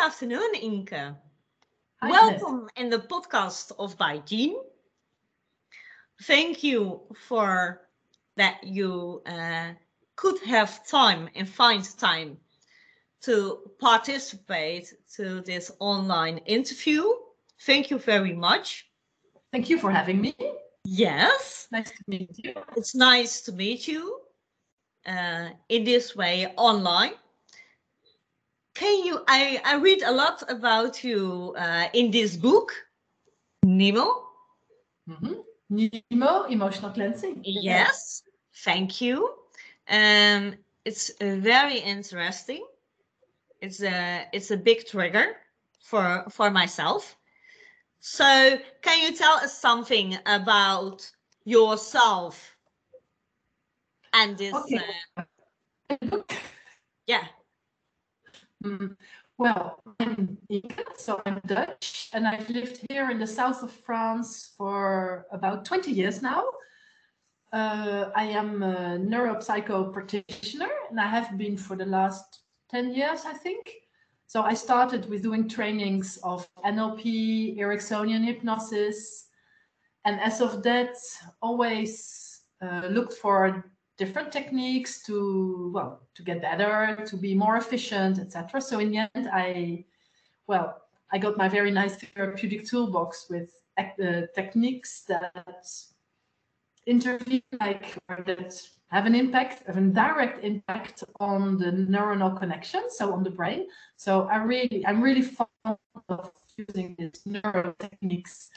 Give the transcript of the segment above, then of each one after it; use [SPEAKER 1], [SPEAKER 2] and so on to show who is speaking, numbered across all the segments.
[SPEAKER 1] afternoon, Ienke.
[SPEAKER 2] Hi,
[SPEAKER 1] Welcome in the podcast of By Jean. Thank you for that you uh, could have time and find time to participate to this online interview. Thank you very much.
[SPEAKER 2] Thank you for having me.
[SPEAKER 1] Yes,
[SPEAKER 2] Nice to meet you.
[SPEAKER 1] it's nice to meet you uh, in this way online. Can you? I, I read a lot about you uh, in this book, Nemo.
[SPEAKER 2] Mhm. Nemo, emotional cleansing.
[SPEAKER 1] Yes, thank you. Um, it's uh, very interesting. It's a it's a big trigger for for myself. So, can you tell us something about yourself and this?
[SPEAKER 2] Okay.
[SPEAKER 1] Uh, yeah.
[SPEAKER 2] Mm, Well, I'm so I'm Dutch, and I've lived here in the south of France for about 20 years now. Uh, I am a neuropsycho practitioner, and I have been for the last 10 years, I think. So I started with doing trainings of NLP, Ericksonian hypnosis, and as of that, always uh, looked for different techniques to well to get better to be more efficient etc so in the end i well i got my very nice therapeutic toolbox with uh, techniques that intervene like that have an impact have a direct impact on the neuronal connection so on the brain. So i really i'm really fond of using these neuro techniques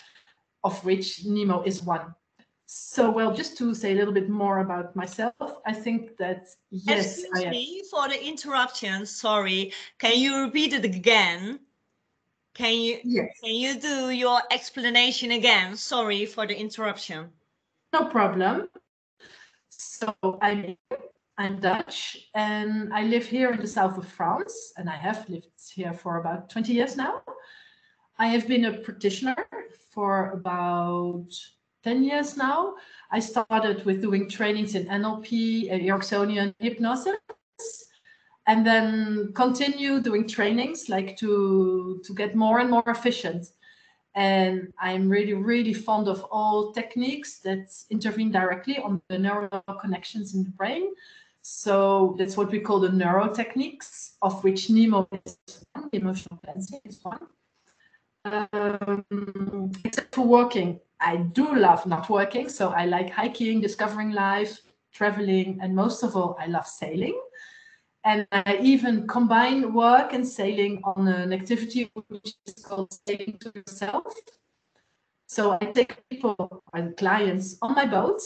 [SPEAKER 2] of which nemo is one so, well, just to say a little bit more about myself, I think that yes,
[SPEAKER 1] Excuse me for the interruption. Sorry. Can you repeat it again? Can you
[SPEAKER 2] Yes,
[SPEAKER 1] can you do your explanation again? Sorry for the interruption.
[SPEAKER 2] no problem. So, I'm I'm Dutch and I live here in the south of France, and I have lived here for about 20 years now. I have been a practitioner for about 10 years now. I started with doing trainings in NLP, uh, Ericksonian hypnosis, and then continue doing trainings like to to get more and more efficient. And I'm really, really fond of all techniques that intervene directly on the neural connections in the brain. So that's what we call the neuro techniques, of which Nemo is one, emotional cleansing is one. Um, except for working, I do love not working. So I like hiking, discovering life, traveling, and most of all, I love sailing. And I even combine work and sailing on an activity which is called sailing to yourself. So I take people and clients on my boat,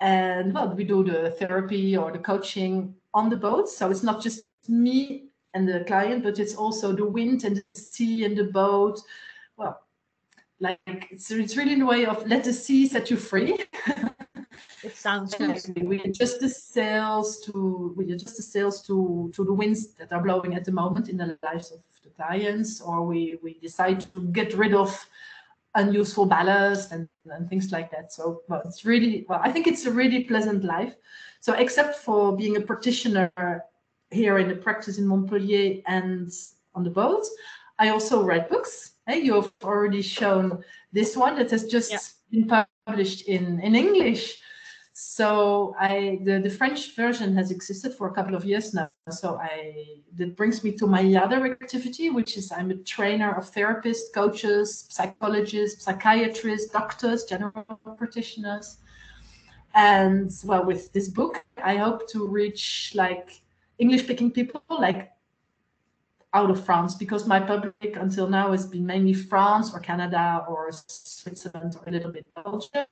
[SPEAKER 2] and well, we do the therapy or the coaching on the boat. So it's not just me and the client, but it's also the wind and the sea and the boat. Well, like it's, it's really in a way of let the sea set you free.
[SPEAKER 1] It sounds good.
[SPEAKER 2] we adjust the sails to we adjust the sails to to the winds that are blowing at the moment in the lives of the clients, or we we decide to get rid of unuseful ballast and, and things like that. So well, it's really well, I think it's a really pleasant life. So except for being a practitioner here in the practice in Montpellier and on the boat, I also write books. Hey, you have already shown this one that has just
[SPEAKER 1] Yeah.
[SPEAKER 2] been published in in English. So I the, the French version has existed for a couple of years now. So I that brings me to my other activity, which is I'm a trainer of therapists, coaches, psychologists, psychiatrists, doctors, general practitioners. And well, with this book, I hope to reach like English speaking people like out of France because my public until now has been mainly France or Canada or Switzerland or a little bit Belgium,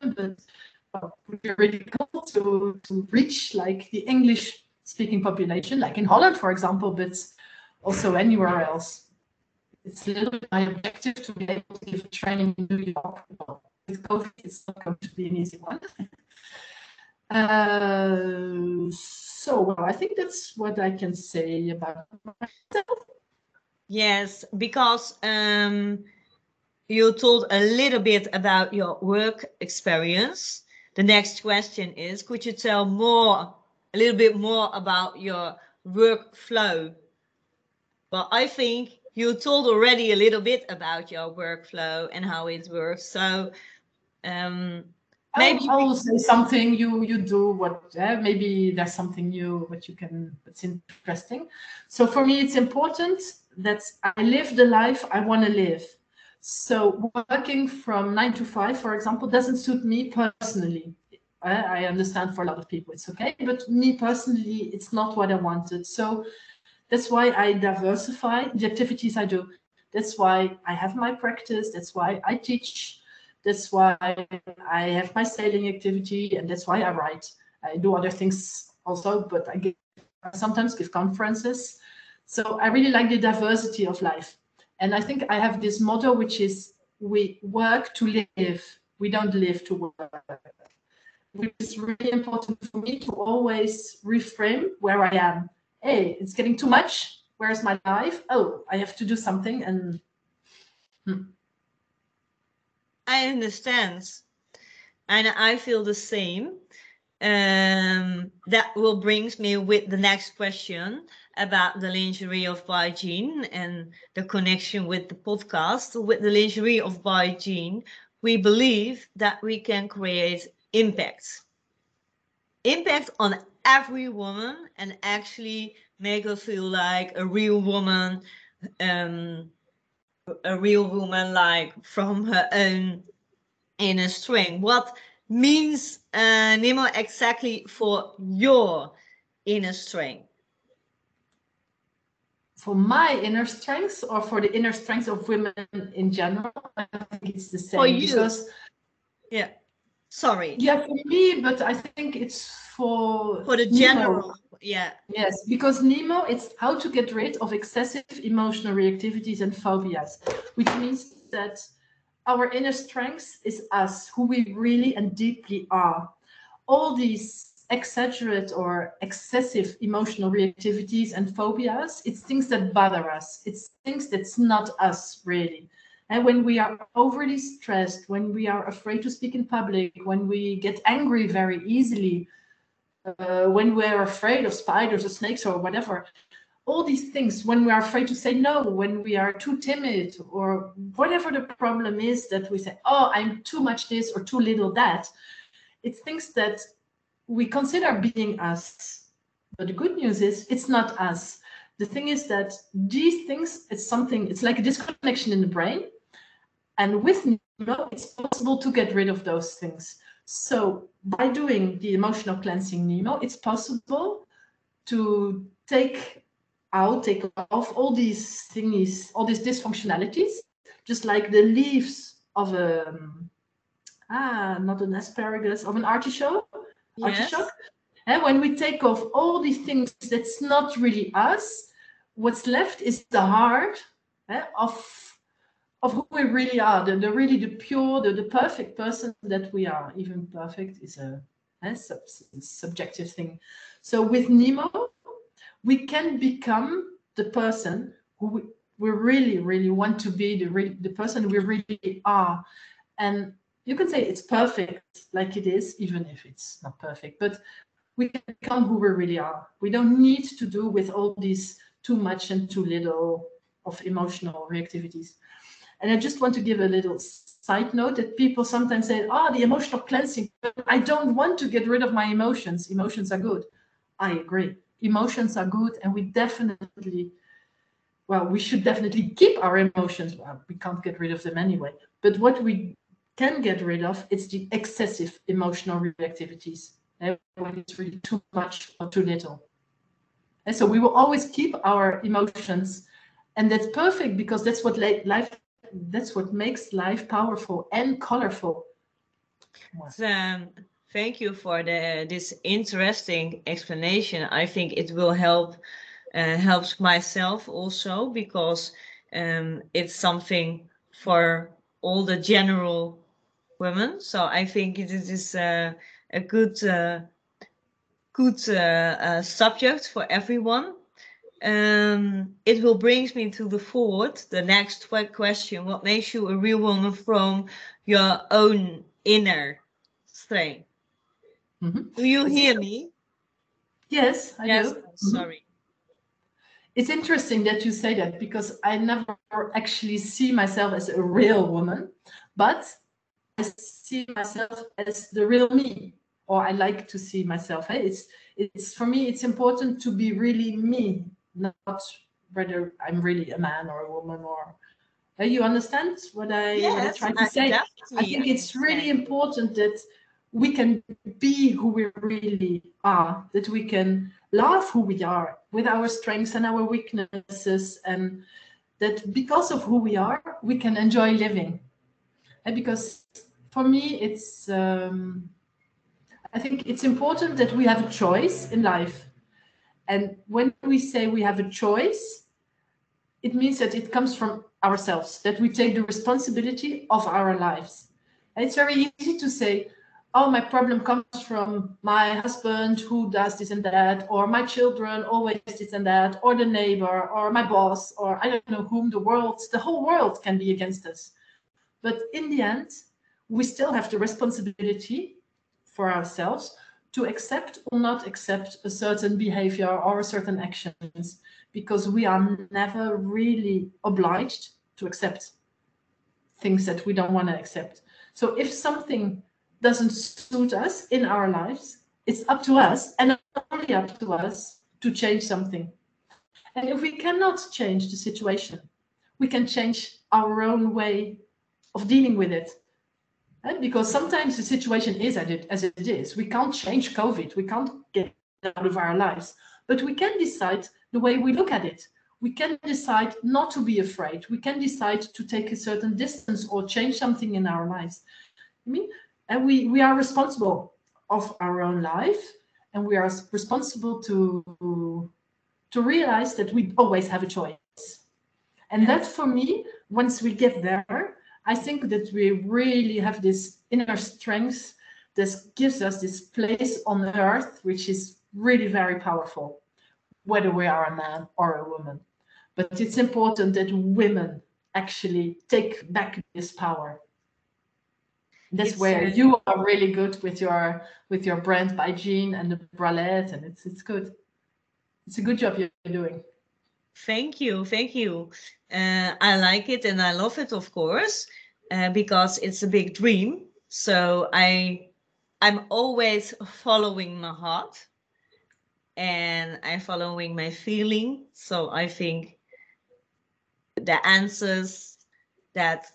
[SPEAKER 2] but be really cool to, to reach like the English speaking population, like in Holland, for example, but also anywhere else. It's a little my objective to be able to give a training in New York. With COVID, it's not going to be an easy one. Uh, so, well, I think that's what I can say about myself.
[SPEAKER 1] Yes, because um, you told a little bit about your work experience. The next question is, could you tell more, a little bit more about your workflow? Well, I think you told already a little bit about your workflow and how it works. So um,
[SPEAKER 2] maybe say something you you do what uh, maybe there's something new what you can it's interesting. So for me, it's important that I live the life I want to live. So working from nine to five, for example, doesn't suit me personally. I understand for a lot of people it's okay, but me personally, it's not what I wanted. So that's why I diversify the activities I do. That's why I have my practice. That's why I teach. That's why I have my sailing activity, and that's why I write. I do other things also, but I give, sometimes give conferences. So I really like the diversity of life. And I think I have this motto, which is we work to live. We don't live to work. Which is really important for me to always reframe where I am hey, it's getting too much. Where's my life? Oh, I have to do something. And
[SPEAKER 1] hmm. I understand. And I feel the same. Um, that will brings me with the next question about the lingerie of Jean and the connection with the podcast. With the lingerie of Jean, we believe that we can create impact. Impact on every woman and actually make her feel like a real woman um a real woman like from her own inner strength what means uh, nemo exactly for your inner strength
[SPEAKER 2] for my inner strengths or for the inner strengths of women in general i think it's the same
[SPEAKER 1] for you. because yeah. Sorry.
[SPEAKER 2] Yeah for me but i think it's for
[SPEAKER 1] for the general. Nemo. yeah.
[SPEAKER 2] Yes because nemo it's how to get rid of excessive emotional reactivities and phobias which means that our inner strength is us who we really and deeply are. All these exaggerate or excessive emotional reactivities and phobias. It's things that bother us. It's things that's not us really. And when we are overly stressed when we are afraid to speak in public when we get angry very easily uh, when we're afraid of spiders or snakes or whatever all these things when we are afraid to say no when we are too timid or whatever the problem is that we say oh i'm too much this or too little that it's things that we consider being us but the good news is it's not us the thing is that these things it's something it's like a disconnection in the brain and with Nemo, it's possible to get rid of those things so by doing the emotional cleansing Nemo, it's possible to take out, take off all these thingies, all these dysfunctionalities, just like the leaves of a ah, not an asparagus, of an artichoke. Yes. Artichoke. And when we take off all these things that's not really us, what's left is the heart eh, of of who we really are, the, the really the pure, the, the perfect person that we are. Even perfect is a, a sub, subjective thing. So with Nemo, we can become the person who we, we really, really want to be, the, re, the person we really are. And you can say it's perfect like it is, even if it's not perfect, but we can become who we really are. We don't need to do with all these too much and too little of emotional reactivities. And I just want to give a little side note that people sometimes say, oh, the emotional cleansing. I don't want to get rid of my emotions. Emotions are good. I agree. Emotions are good. And we definitely, well, we should definitely keep our emotions. Well, we can't get rid of them anyway. But what we can get rid of is the excessive emotional reactivities eh, when it's really too much or too little. And so we will always keep our emotions and that's perfect because that's what life that's what makes life powerful and colorful.
[SPEAKER 1] Um, thank you for the this interesting explanation. I think it will help uh, helps myself also because um, it's something for all the general women. So I think it is uh, a good uh, good uh, uh, subject for everyone um, it will brings me to the forward, the next question. What makes you a real woman from your own inner strength? Mm -hmm. Do you hear me?
[SPEAKER 2] Yes, I
[SPEAKER 1] yes.
[SPEAKER 2] do.
[SPEAKER 1] Sorry.
[SPEAKER 2] it's interesting that you say that because I never actually see myself as a real woman, but see myself as the real me, or I like to see myself. Hey, it's it's for me. It's important to be really me, not whether I'm really a man or a woman or. Uh, you understand what I,
[SPEAKER 1] yes,
[SPEAKER 2] what I try to say? I think it's really important that we can be who we really are, that we can love who we are with our strengths and our weaknesses, and that because of who we are, we can enjoy living. And because for me, it's, um, I think it's important that we have a choice in life. And when we say we have a choice, it means that it comes from ourselves, that we take the responsibility of our lives. And it's very easy to say, oh, my problem comes from my husband who does this and that, or my children always this and that, or the neighbor, or my boss, or I don't know whom, the world, the whole world can be against us. But in the end, we still have the responsibility for ourselves to accept or not accept a certain behavior or certain actions, because we are never really obliged to accept things that we don't want to accept. So if something doesn't suit us in our lives, it's up to us and only up to us to change something. And if we cannot change the situation, we can change our own way of dealing with it. And because sometimes the situation is as it, as it is. We can't change COVID. We can't get out of our lives. But we can decide the way we look at it. We can decide not to be afraid. We can decide to take a certain distance or change something in our lives. I mean, and we we are responsible of our own life and we are responsible to to realize that we always have a choice and that for me once we get there i think that we really have this inner strength that gives us this place on earth which is really very powerful whether we are a man or a woman but it's important that women actually take back this power that's it's, where uh, you are really good with your with your brand by Jean and the bralette, and it's it's good. It's a good job you're doing.
[SPEAKER 1] Thank you, thank you. Uh, I like it and I love it, of course, uh, because it's a big dream. So I I'm always following my heart, and I'm following my feeling. So I think the answers that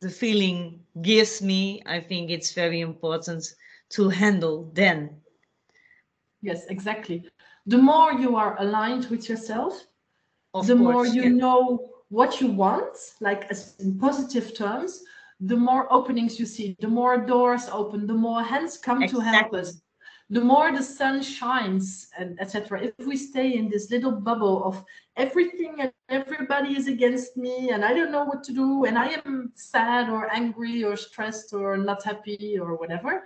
[SPEAKER 1] the feeling gives me, I think it's very important to handle then.
[SPEAKER 2] Yes, exactly. The more you are aligned with yourself, of the course, more you yeah. know what you want, like as in positive terms, the more openings you see, the more doors open, the more hands come exactly. to help us the more the sun shines and etc if we stay in this little bubble of everything and everybody is against me and i don't know what to do and i am sad or angry or stressed or not happy or whatever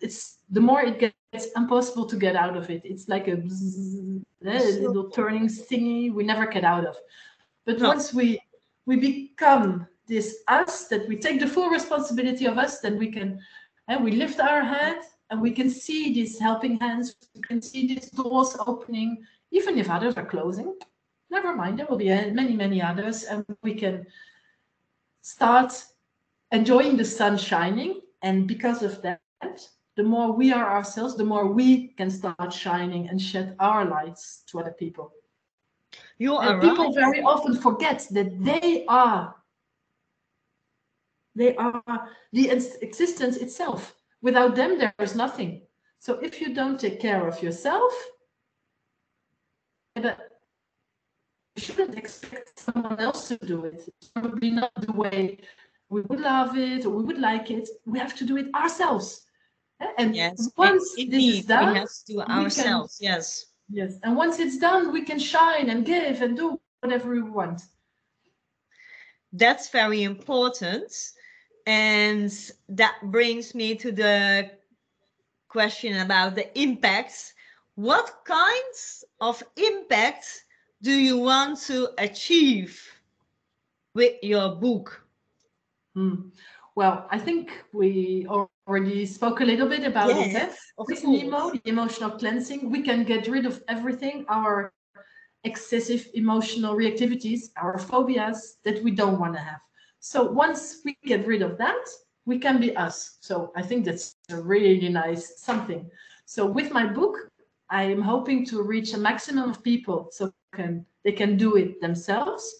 [SPEAKER 2] it's the more it gets impossible to get out of it it's like a, bzz, a eh, little turning thingy we never get out of but no. once we we become this us that we take the full responsibility of us then we can and we lift our hand and we can see these helping hands, we can see these doors opening, even if others are closing. Never mind, there will be eh, many, many others, and we can start enjoying the sun shining. And because of that, the more we are ourselves, the more we can start shining and shed our lights to other people.
[SPEAKER 1] You are
[SPEAKER 2] and people right. very often forget that they are they are the existence itself Without them, there is nothing. So if you don't take care of yourself, you shouldn't expect someone else to do it. It's probably not the way we would love it or we would like it. We have to do it ourselves. Eh? And yes, once this is done,
[SPEAKER 1] we have to do ourselves. Can, yes.
[SPEAKER 2] Yes. And once it's done, we can shine and give and do whatever we want.
[SPEAKER 1] That's very important. And that brings me to the question about the impacts. What kinds of impacts do you want to achieve with your book?
[SPEAKER 2] Hmm. Well, I think we already spoke a little bit about yes, it. With Nemo, the emotional cleansing, we can get rid of everything, our excessive emotional reactivities, our phobias that we don't want to have. So once we get rid of that, we can be us. So I think that's a really nice something. So with my book, I am hoping to reach a maximum of people so can they can do it themselves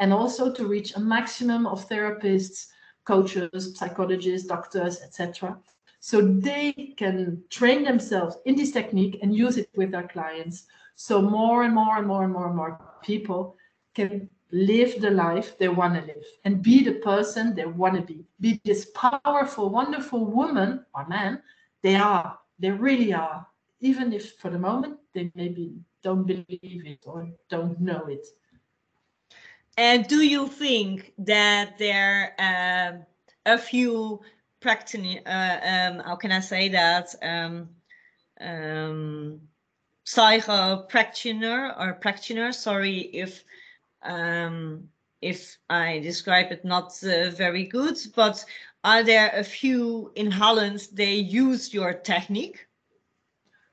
[SPEAKER 2] and also to reach a maximum of therapists, coaches, psychologists, doctors, etc. So they can train themselves in this technique and use it with their clients. So more and more and more and more and more people can live the life they want to live and be the person they want to be. Be this powerful, wonderful woman or man they are. They really are. Even if for the moment they maybe don't believe it or don't know it.
[SPEAKER 1] And do you think that there are um, a few practitioner, uh, um, how can I say that? Um, um, psycho practitioner or practitioner, sorry if um, if I describe it not uh, very good, but are there a few in Holland they use your technique?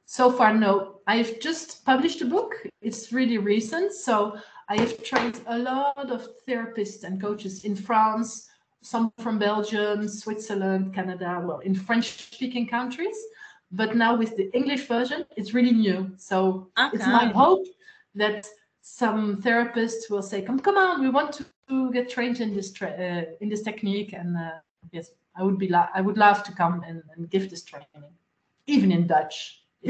[SPEAKER 2] So far, no. I've just published a book. It's really recent. So I have trained a lot of therapists and coaches in France, some from Belgium, Switzerland, Canada, well, in French speaking countries. But now with the English version, it's really new. So okay. it's my hope that some therapists will say, "Come, come on, we want to get trained in this tra- uh, in this technique." And uh, yes, I would be la- I would love to come and, and give this training, even in Dutch.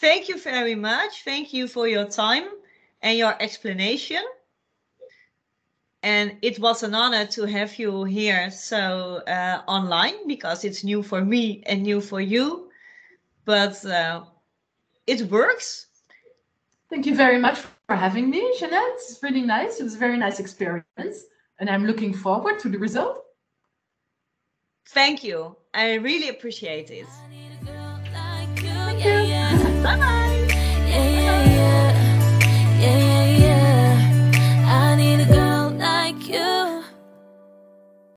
[SPEAKER 1] Thank you very much. Thank you for your time and your explanation. And it was an honor to have you here so uh, online because it's new for me and new for you. But uh, it works.
[SPEAKER 2] Thank you very much for having me, Jeanette. It's really nice. It was a very nice experience, and I'm looking forward to the result.
[SPEAKER 1] Thank you. I really appreciate it. Thank you. Yeah, yeah. bye bye. Yeah,